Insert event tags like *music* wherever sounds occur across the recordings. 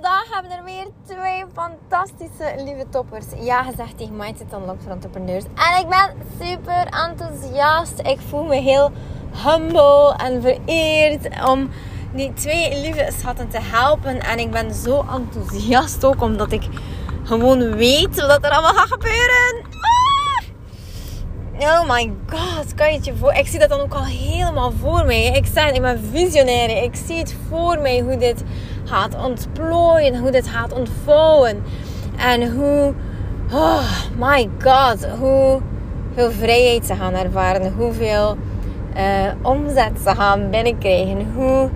Vandaag hebben we er weer twee fantastische lieve toppers. Ja gezegd tegen Mindset Unlocked voor entrepreneurs. En ik ben super enthousiast. Ik voel me heel humble en vereerd om die twee lieve schatten te helpen. En ik ben zo enthousiast ook omdat ik gewoon weet wat er allemaal gaat gebeuren. Ah! Oh my god, kan je het je voor? Ik zie dat dan ook al helemaal voor mij. Ik sta in visionaire. Ik zie het voor mij hoe dit gaat ontplooien, hoe dit gaat ontvouwen. En hoe, oh my god, hoe veel vrijheid ze gaan ervaren, hoeveel uh, omzet ze gaan binnenkrijgen, hoe,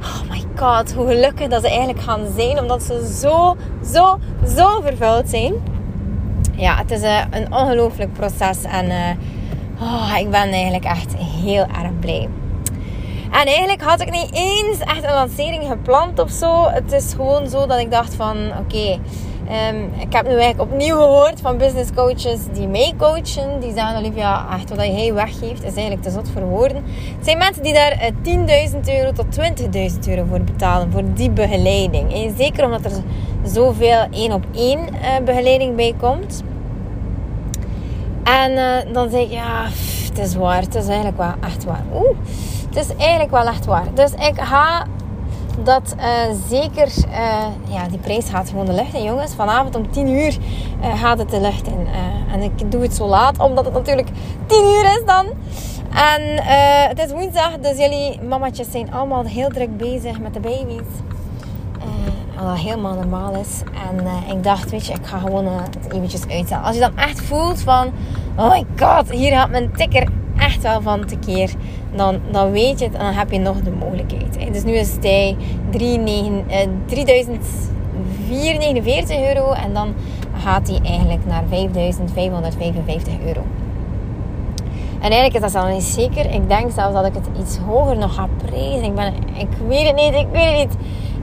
oh my god, hoe gelukkig dat ze eigenlijk gaan zijn, omdat ze zo, zo, zo vervuld zijn. Ja, het is uh, een ongelooflijk proces en uh, oh, ik ben eigenlijk echt heel erg blij. En eigenlijk had ik niet eens echt een lancering gepland of zo. Het is gewoon zo dat ik dacht van oké. Ehm, ik heb nu eigenlijk opnieuw gehoord van business coaches die mij coachen. Die zeggen Olivia, echt wat hij weggeeft is eigenlijk te zot voor woorden. Het zijn mensen die daar 10.000 eh, euro tot 20.000 euro voor betalen. Voor die begeleiding. En zeker omdat er zoveel één op één uh, begeleiding bij komt. En uh, dan zeg ik, ja, het is waar. Het is eigenlijk wel echt waar. Oeh. Het is eigenlijk wel echt waar. Dus ik ga dat uh, zeker... Uh, ja, die prijs gaat gewoon de lucht in, jongens. Vanavond om 10 uur uh, gaat het de lucht in. en ik doe het zo laat, omdat het natuurlijk 10 uur is dan. En het is woensdag, dus jullie mamatjes zijn allemaal heel druk bezig met de baby's. wat helemaal normaal is. En ik dacht, weet je, ik ga gewoon het eventjes uitstellen. Als je dan echt voelt van... Oh my god, hier gaat mijn tikker echt wel van tekeer, dan, dan weet je het en dan heb je nog de mogelijkheid. Dus nu is hij 3449 eh, euro en dan gaat hij eigenlijk naar 5555 euro. En eigenlijk is dat zelfs niet zeker. Ik denk zelfs dat ik het iets hoger nog ga prijzen. Ik, ben, ik weet het niet, ik weet het niet.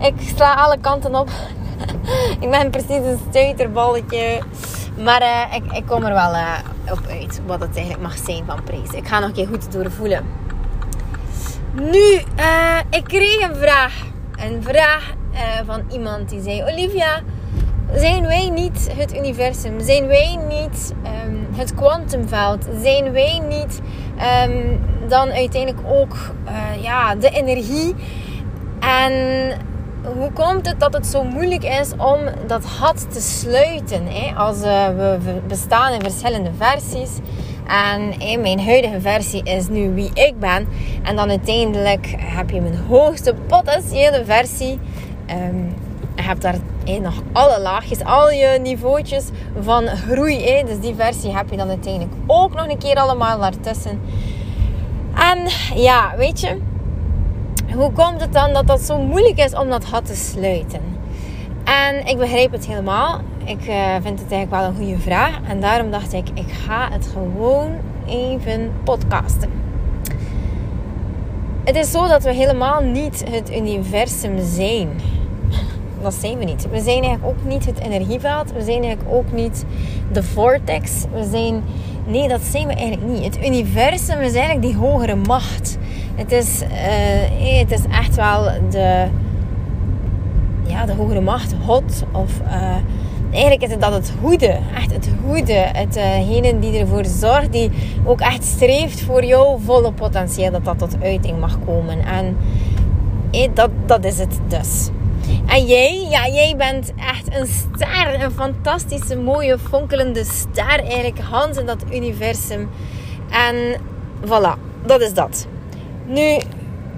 Ik sla alle kanten op. *laughs* ik ben precies een stuiterballetje. Maar uh, ik, ik kom er wel uh, op uit wat het eigenlijk mag zijn van prijs. Ik ga nog een keer goed doorvoelen. Nu, uh, ik kreeg een vraag. Een vraag van iemand die zei: Olivia, zijn wij niet het universum? Zijn wij niet um, het kwantumveld? Zijn wij niet um, dan uiteindelijk ook ja, de energie? En hoe komt het dat het zo moeilijk is om dat had te sluiten? Hè? Als uh, we, bestaan in verschillende versies. En mijn huidige versie is nu wie ik ben. En dan uiteindelijk heb je mijn hoogste potentiële versie. Um, je hebt daar nog alle laagjes, al je niveautjes van groei. Dus die versie heb je dan uiteindelijk ook nog een keer allemaal daartussen. En ja, weet je hoe komt het dan dat dat zo moeilijk is om dat had te sluiten? En ik begrijp het helemaal. Ik uh, vind het eigenlijk wel een goede vraag. En daarom dacht ik, ik ga het gewoon even podcasten. Het is zo dat we helemaal niet het universum zijn. Dat zijn we niet. We zijn eigenlijk ook niet het energieveld. We zijn eigenlijk ook niet de vortex. We zijn... Nee, dat zijn we eigenlijk niet. Het universum is eigenlijk die hogere macht. Het is, uh, het is echt wel de, ja, de hogere macht, God. Of uh, eigenlijk is het dat het goede. Echt het goede. Hetgene uh, die ervoor zorgt, die ook echt streeft voor jouw volle potentieel. Dat dat tot uiting mag komen. En eh, dat, dat is het dus. En jij, ja, jij bent echt een ster. Een fantastische, mooie, fonkelende ster. Eigenlijk, Hans in dat universum. En voilà, dat is dat. Nu,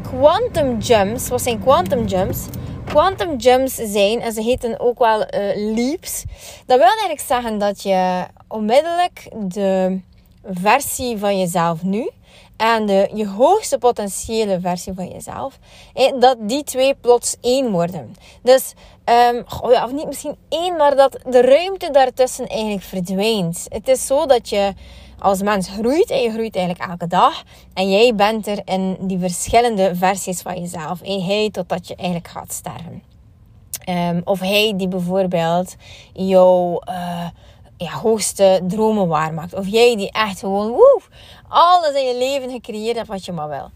quantum jumps, wat zijn quantum jumps? Quantum jumps zijn, en ze heten ook wel uh, leaps. Dat wil eigenlijk zeggen dat je onmiddellijk de versie van jezelf nu en de, je hoogste potentiële versie van jezelf, dat die twee plots één worden. Dus, um, ja, of niet misschien één, maar dat de ruimte daartussen eigenlijk verdwijnt. Het is zo dat je als mens groeit en je groeit eigenlijk elke dag. En jij bent er in die verschillende versies van jezelf. En hij totdat je eigenlijk gaat sterven. Um, of hij die bijvoorbeeld jouw uh, ja, hoogste dromen waarmaakt. Of jij die echt gewoon woef, alles in je leven gecreëerd hebt wat je maar wil.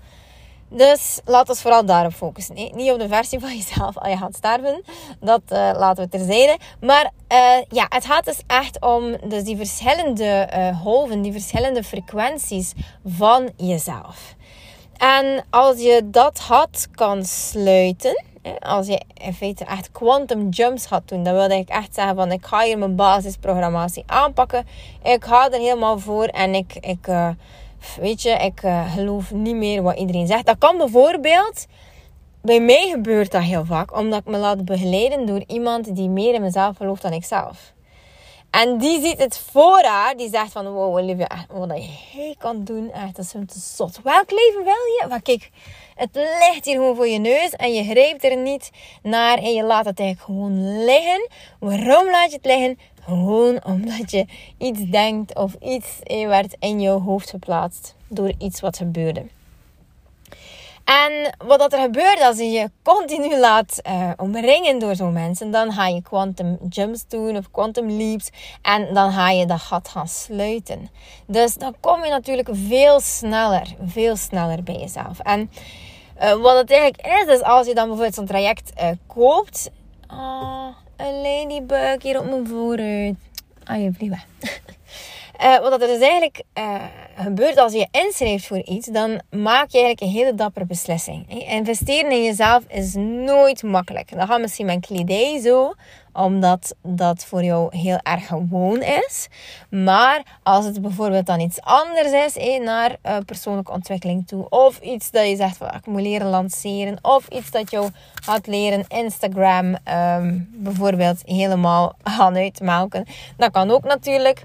Dus laat ons vooral daarop focussen. Niet op de versie van jezelf als je gaat sterven. Dat uh, laten we terzijde. Maar uh, ja, het gaat dus echt om dus die verschillende uh, golven, die verschillende frequenties van jezelf. En als je dat had kan sluiten, als je in feite echt quantum jumps gaat doen, dan wilde ik echt zeggen van ik ga hier mijn basisprogrammatie aanpakken. Ik ga er helemaal voor en ik, ik weet je, ik uh, geloof niet meer wat iedereen zegt. Dat kan bijvoorbeeld, bij mij gebeurt dat heel vaak, omdat ik me laat begeleiden door iemand die meer in mezelf gelooft dan ik zelf. En die ziet het voor haar, die zegt van, wow Olivia, wat jij kan doen, echt, dat is te zot. Welk leven wil je? Maar kijk, het ligt hier gewoon voor je neus en je grijpt er niet naar en je laat het eigenlijk gewoon liggen. Waarom laat je het liggen? Gewoon omdat je iets denkt of iets werd in je hoofd geplaatst door iets wat gebeurde. En wat dat er gebeurt als je je continu laat uh, omringen door zo'n mensen, dan ga je quantum jumps doen of quantum leaps en dan ga je dat gat gaan sluiten. Dus dan kom je natuurlijk veel sneller, veel sneller bij jezelf. En uh, wat het eigenlijk is, is als je dan bijvoorbeeld zo'n traject koopt. Een ladybug hier op mijn vooruit. Ah, je. Uh, wat er dus eigenlijk uh, gebeurt als je inschrijft voor iets, dan maak je eigenlijk een hele dappere beslissing. Investeren in jezelf is nooit makkelijk. Dat gaat misschien mijn kledij zo, omdat dat voor jou heel erg gewoon is. Maar als het bijvoorbeeld dan iets anders is, naar uh, persoonlijke ontwikkeling toe, of iets dat je zegt van ik moet leren lanceren, of iets dat jou gaat leren Instagram um, bijvoorbeeld helemaal gaan uitmelken, dat kan ook natuurlijk.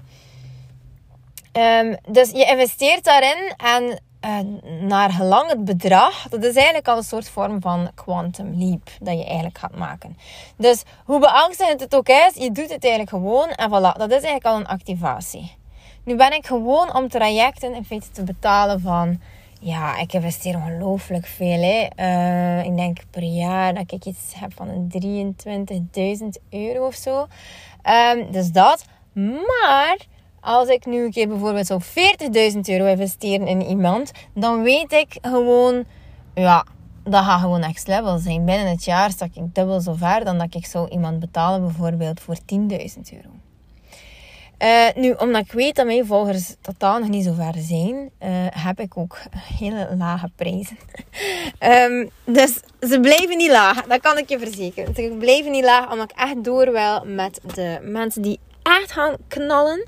Um, dus je investeert daarin en uh, naar gelang het bedrag, dat is eigenlijk al een soort vorm van quantum leap dat je eigenlijk gaat maken. Dus hoe beangstigend het ook is, je doet het eigenlijk gewoon en voilà, dat is eigenlijk al een activatie. Nu ben ik gewoon om trajecten in feite te betalen van, ja, ik investeer ongelooflijk veel. Hè. Uh, ik denk per jaar dat ik iets heb van 23.000 euro of zo. Um, dus dat. Maar als ik nu een keer bijvoorbeeld zo'n 40.000 euro investeren in iemand, dan weet ik gewoon, ja, dat gaat gewoon next level zijn. Binnen het jaar stak ik dubbel zo ver dan dat ik zou iemand betalen bijvoorbeeld voor 10.000 euro. Uh, nu, omdat ik weet dat mijn volgers totaal nog niet zo ver zijn, uh, heb ik ook hele lage prijzen. um, *laughs* dus ze blijven niet laag, dat kan ik je verzekeren. Ze blijven niet laag, omdat ik echt door wil met de mensen die echt gaan knallen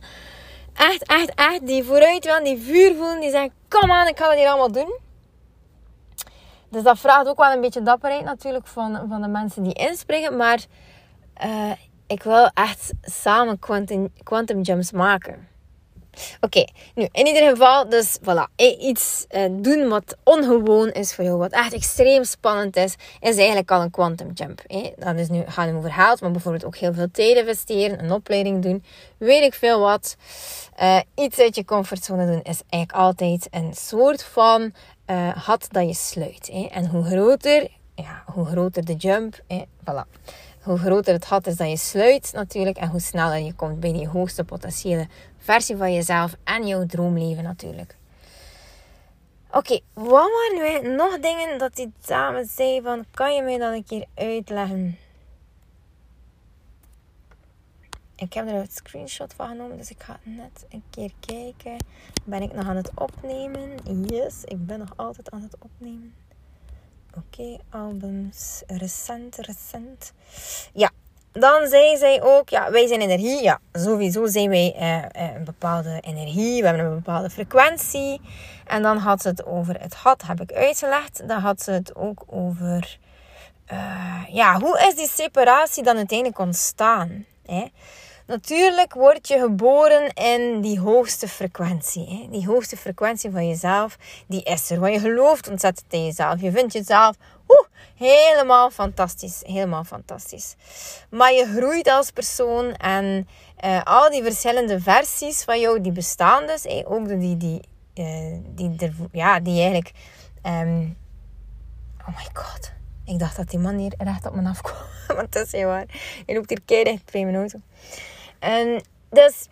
echt, echt, echt die vooruit willen, die vuur voelen, die zeggen: Kom aan, ik ga het hier allemaal doen. Dus dat vraagt ook wel een beetje dapperheid natuurlijk van, van de mensen die inspringen. Maar uh, ik wil echt samen quantum jumps maken. Oké, nu in ieder geval, dus voilà. Iets uh, doen wat ongewoon is voor jou, wat echt extreem spannend is, is eigenlijk al een quantum jump. Hè? Dat is nu, gaat nu over geld, maar bijvoorbeeld ook heel veel tijd investeren, een opleiding doen, weet ik veel wat. Uh, iets uit je comfortzone doen is eigenlijk altijd een soort van uh, had dat je sluit. Hè? En hoe groter, ja, hoe groter de jump, hè? voilà hoe groter het gat is dat je sluit natuurlijk. En hoe sneller je komt bij die hoogste potentiële versie van jezelf en jouw droomleven natuurlijk. Oké, wat waren nu nog dingen dat die dame zei van, kan je mij dan een keer uitleggen? Ik heb er een screenshot van genomen, dus ik ga net een keer kijken. Ben ik nog aan het opnemen? Yes, ik ben nog altijd aan het opnemen. Oké, albums. Recent, recent. Ja, dan zei zij ook, ja, wij zijn energie. Ja, sowieso zijn wij uh, een bepaalde energie. We hebben een bepaalde frequentie. En dan had ze het over het had, heb ik uitgelegd. Dan had ze het ook over, uh, ja, hoe is die separatie dan uiteindelijk ontstaan? Hè? Natuurlijk word je geboren in die hoogste frequentie. Hè? Die hoogste frequentie van jezelf, die is er. Want je gelooft ontzettend in jezelf. Je vindt jezelf, Helemaal fantastisch. Helemaal fantastisch. Maar je groeit als persoon en uh, al die verschillende versies van jou, die bestaan dus. ook die, die, uh, die, ja, die eigenlijk... Um, oh my god. Ik dacht dat die man hier recht op me afkwam. *laughs* maar dat is heel waar. Je loopt hier keihard bij mijn auto. En dus...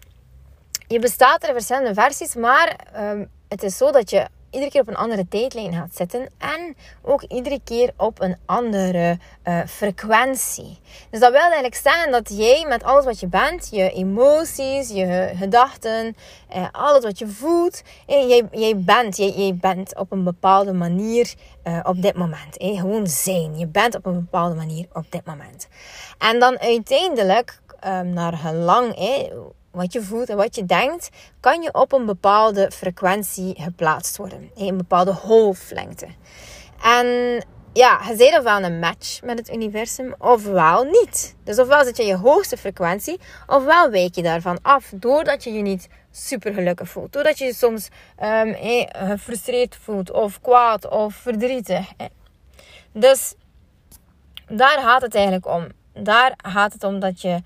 Je bestaat er verschillende versies, maar um, het is zo dat je iedere keer op een andere tijdlijn gaat zitten. En ook iedere keer op een andere uh, frequentie. Dus dat wil eigenlijk zeggen dat jij met alles wat je bent, je emoties, je gedachten, uh, alles wat je voelt, eh, jij, jij, bent, jij, jij bent op een bepaalde manier uh, op dit moment. Eh, gewoon zijn. Je bent op een bepaalde manier op dit moment. En dan uiteindelijk, naar gelang, eh, wat je voelt en wat je denkt, kan je op een bepaalde frequentie geplaatst worden. Een bepaalde golflengte. En ja, je zit ofwel een match met het universum, ofwel niet. Dus ofwel zit je je hoogste frequentie, ofwel wijk je daarvan af. Doordat je je niet super gelukkig voelt. Doordat je je soms um, gefrustreerd voelt, of kwaad, of verdrietig. Dus daar gaat het eigenlijk om. Daar gaat het om dat je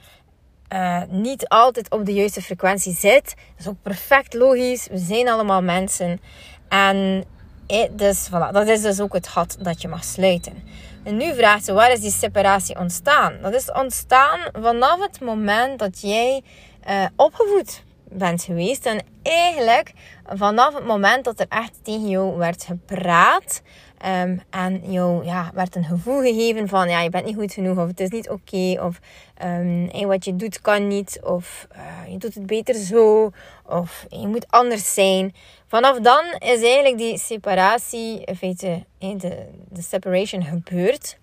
uh, niet altijd op de juiste frequentie zit. Dat is ook perfect logisch. We zijn allemaal mensen. En eh, dus, dat is dus ook het gat dat je mag sluiten. En nu vraagt ze, waar is die separatie ontstaan? Dat is ontstaan vanaf het moment dat jij uh, opgevoed bent geweest. En eigenlijk vanaf het moment dat er echt tegen jou werd gepraat. Um, en jou ja, werd een gevoel gegeven van ja, je bent niet goed genoeg of het is niet oké of um, wat je doet kan niet of uh, je doet het beter zo of je moet anders zijn. Vanaf dan is eigenlijk die separatie, feite de, de separation gebeurd.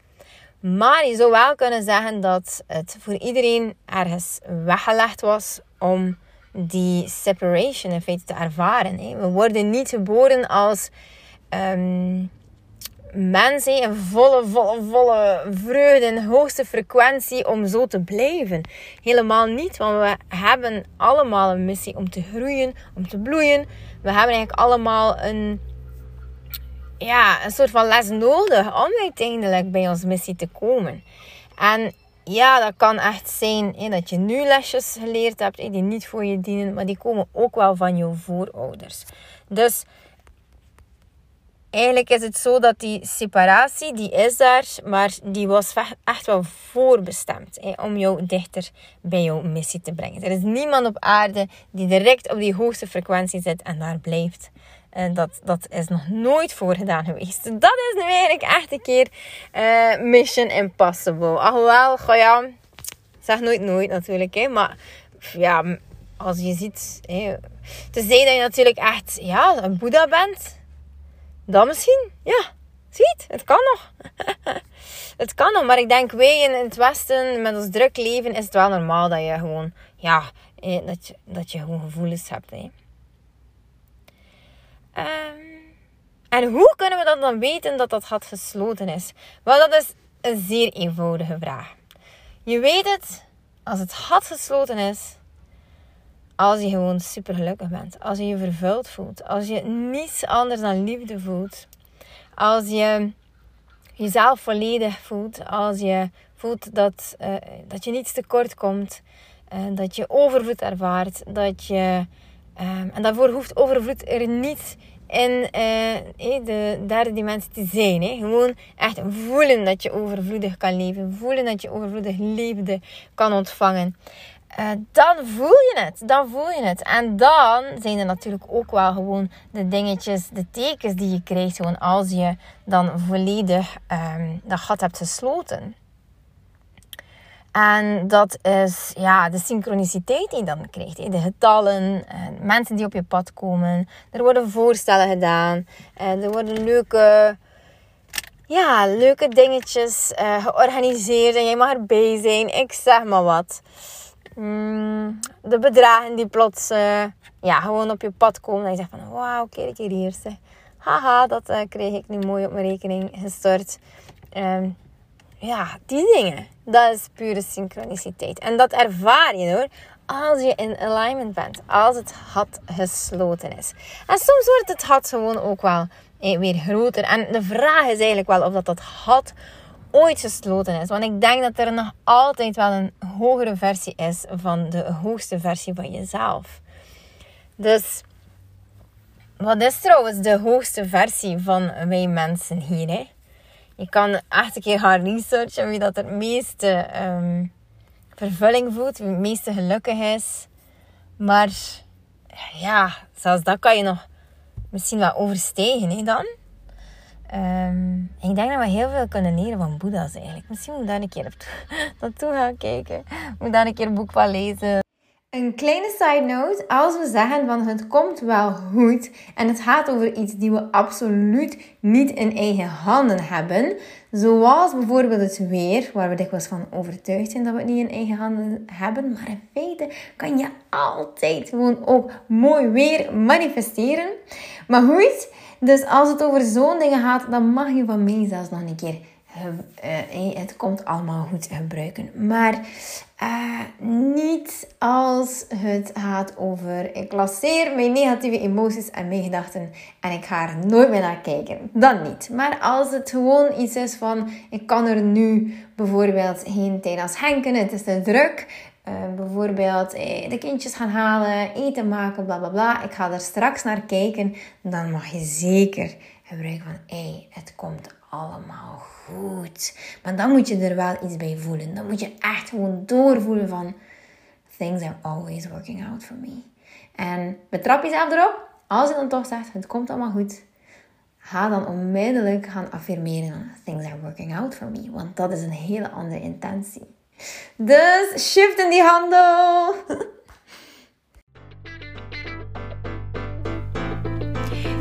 Maar je zou wel kunnen zeggen dat het voor iedereen ergens weggelegd was om die separation in feite te ervaren. We worden niet geboren als um, mensen in volle, volle, volle vreugde en hoogste frequentie om zo te blijven. Helemaal niet, want we hebben allemaal een missie om te groeien, om te bloeien. We hebben eigenlijk allemaal een, ja, een soort van les nodig om uiteindelijk bij onze missie te komen. En ja, dat kan echt zijn hè, dat je nu lesjes geleerd hebt die niet voor je dienen, maar die komen ook wel van je voorouders. Dus eigenlijk is het zo dat die separatie, die is daar, maar die was echt wel voorbestemd hè, om jou dichter bij jouw missie te brengen. Er is niemand op aarde die direct op die hoogste frequentie zit en daar blijft. En dat, dat is nog nooit voorgedaan geweest. Dat is nu eigenlijk echt een keer uh, Mission Impossible. Alhoewel, goh ja, zeg nooit nooit natuurlijk. Hè, maar ja, als je ziet, hè, tenzij dat je natuurlijk echt ja, een Boeddha bent, dan misschien, ja, ziet, het kan nog. *laughs* het kan nog, maar ik denk wij in het Westen, met ons druk leven, is het wel normaal dat je gewoon, ja, dat je, dat je gewoon gevoelens hebt. Hè. Um, en hoe kunnen we dat dan weten dat dat gat gesloten is? Wel, dat is een zeer eenvoudige vraag. Je weet het als het gat gesloten is, als je gewoon super gelukkig bent, als je je vervuld voelt, als je niets anders dan liefde voelt, als je jezelf volledig voelt, als je voelt dat, uh, dat je niets tekort komt, uh, dat je overvloed ervaart, dat je Um, en daarvoor hoeft overvloed er niet in uh, de derde dimensie te zijn. Hè. Gewoon echt voelen dat je overvloedig kan leven. Voelen dat je overvloedig liefde kan ontvangen. Uh, dan voel je het. Dan voel je het. En dan zijn er natuurlijk ook wel gewoon de dingetjes, de tekens die je krijgt. Gewoon als je dan volledig um, dat gat hebt gesloten. En dat is ja, de synchroniciteit die je dan krijgt. De getallen, eh, mensen die op je pad komen. Er worden voorstellen gedaan. Eh, er worden leuke, ja, leuke dingetjes georganiseerd. En jij mag erbij zijn. Ik zeg maar wat. Mm, de bedragen die plots ja, gewoon op je pad komen. En je zegt van, wauw, kijk hier. Zeg. Haha, dat kreeg ik nu mooi op mijn rekening gestort. Um, ja, die dingen. Dat is pure synchroniciteit. En dat ervaar je hoor. Als je in alignment bent. Als het had gesloten is. En soms wordt het had gewoon ook wel eh, weer groter. En de vraag is eigenlijk wel of dat, dat had ooit gesloten is. Want ik denk dat er nog altijd wel een hogere versie is van de hoogste versie van jezelf. Dus wat is trouwens de hoogste versie van wij mensen hier? Hè? Je kan echt een keer gaan researchen wie dat het meeste um, vervulling voelt, wie het meeste gelukkig is. Maar ja, zelfs dat kan je nog misschien wel overstegen hè, dan. Um, ik denk dat we heel veel kunnen leren van Boeddha's eigenlijk. Misschien moet ik daar een keer naartoe *laughs* gaan kijken. Moet daar een keer een boek van lezen. Een kleine side note, als we zeggen van het komt wel goed en het gaat over iets die we absoluut niet in eigen handen hebben, zoals bijvoorbeeld het weer, waar we dikwijls van overtuigd zijn dat we het niet in eigen handen hebben, maar in feite kan je altijd gewoon ook mooi weer manifesteren. Maar goed, dus als het over zo'n dingen gaat, dan mag je van mij zelfs nog een keer het komt allemaal goed gebruiken. Maar uh, niet als het gaat over ik lasseer mijn negatieve emoties en mijn gedachten en ik ga er nooit meer naar kijken. Dan niet. Maar als het gewoon iets is van ik kan er nu bijvoorbeeld heen tijdens henken, het is te druk. Bijvoorbeeld eh, de kindjes gaan halen, eten maken, bla bla bla. Ik ga er straks naar kijken. Dan mag je zeker gebruiken van hé, het komt allemaal goed. Maar dan moet je er wel iets bij voelen. Dan moet je echt gewoon doorvoelen van things are always working out for me. En betrap jezelf erop. Als je dan toch zegt, het komt allemaal goed. Ga dan onmiddellijk gaan affirmeren. Things are working out for me. Want dat is een hele andere intentie. Dus shift in die handel. *laughs*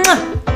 Mua.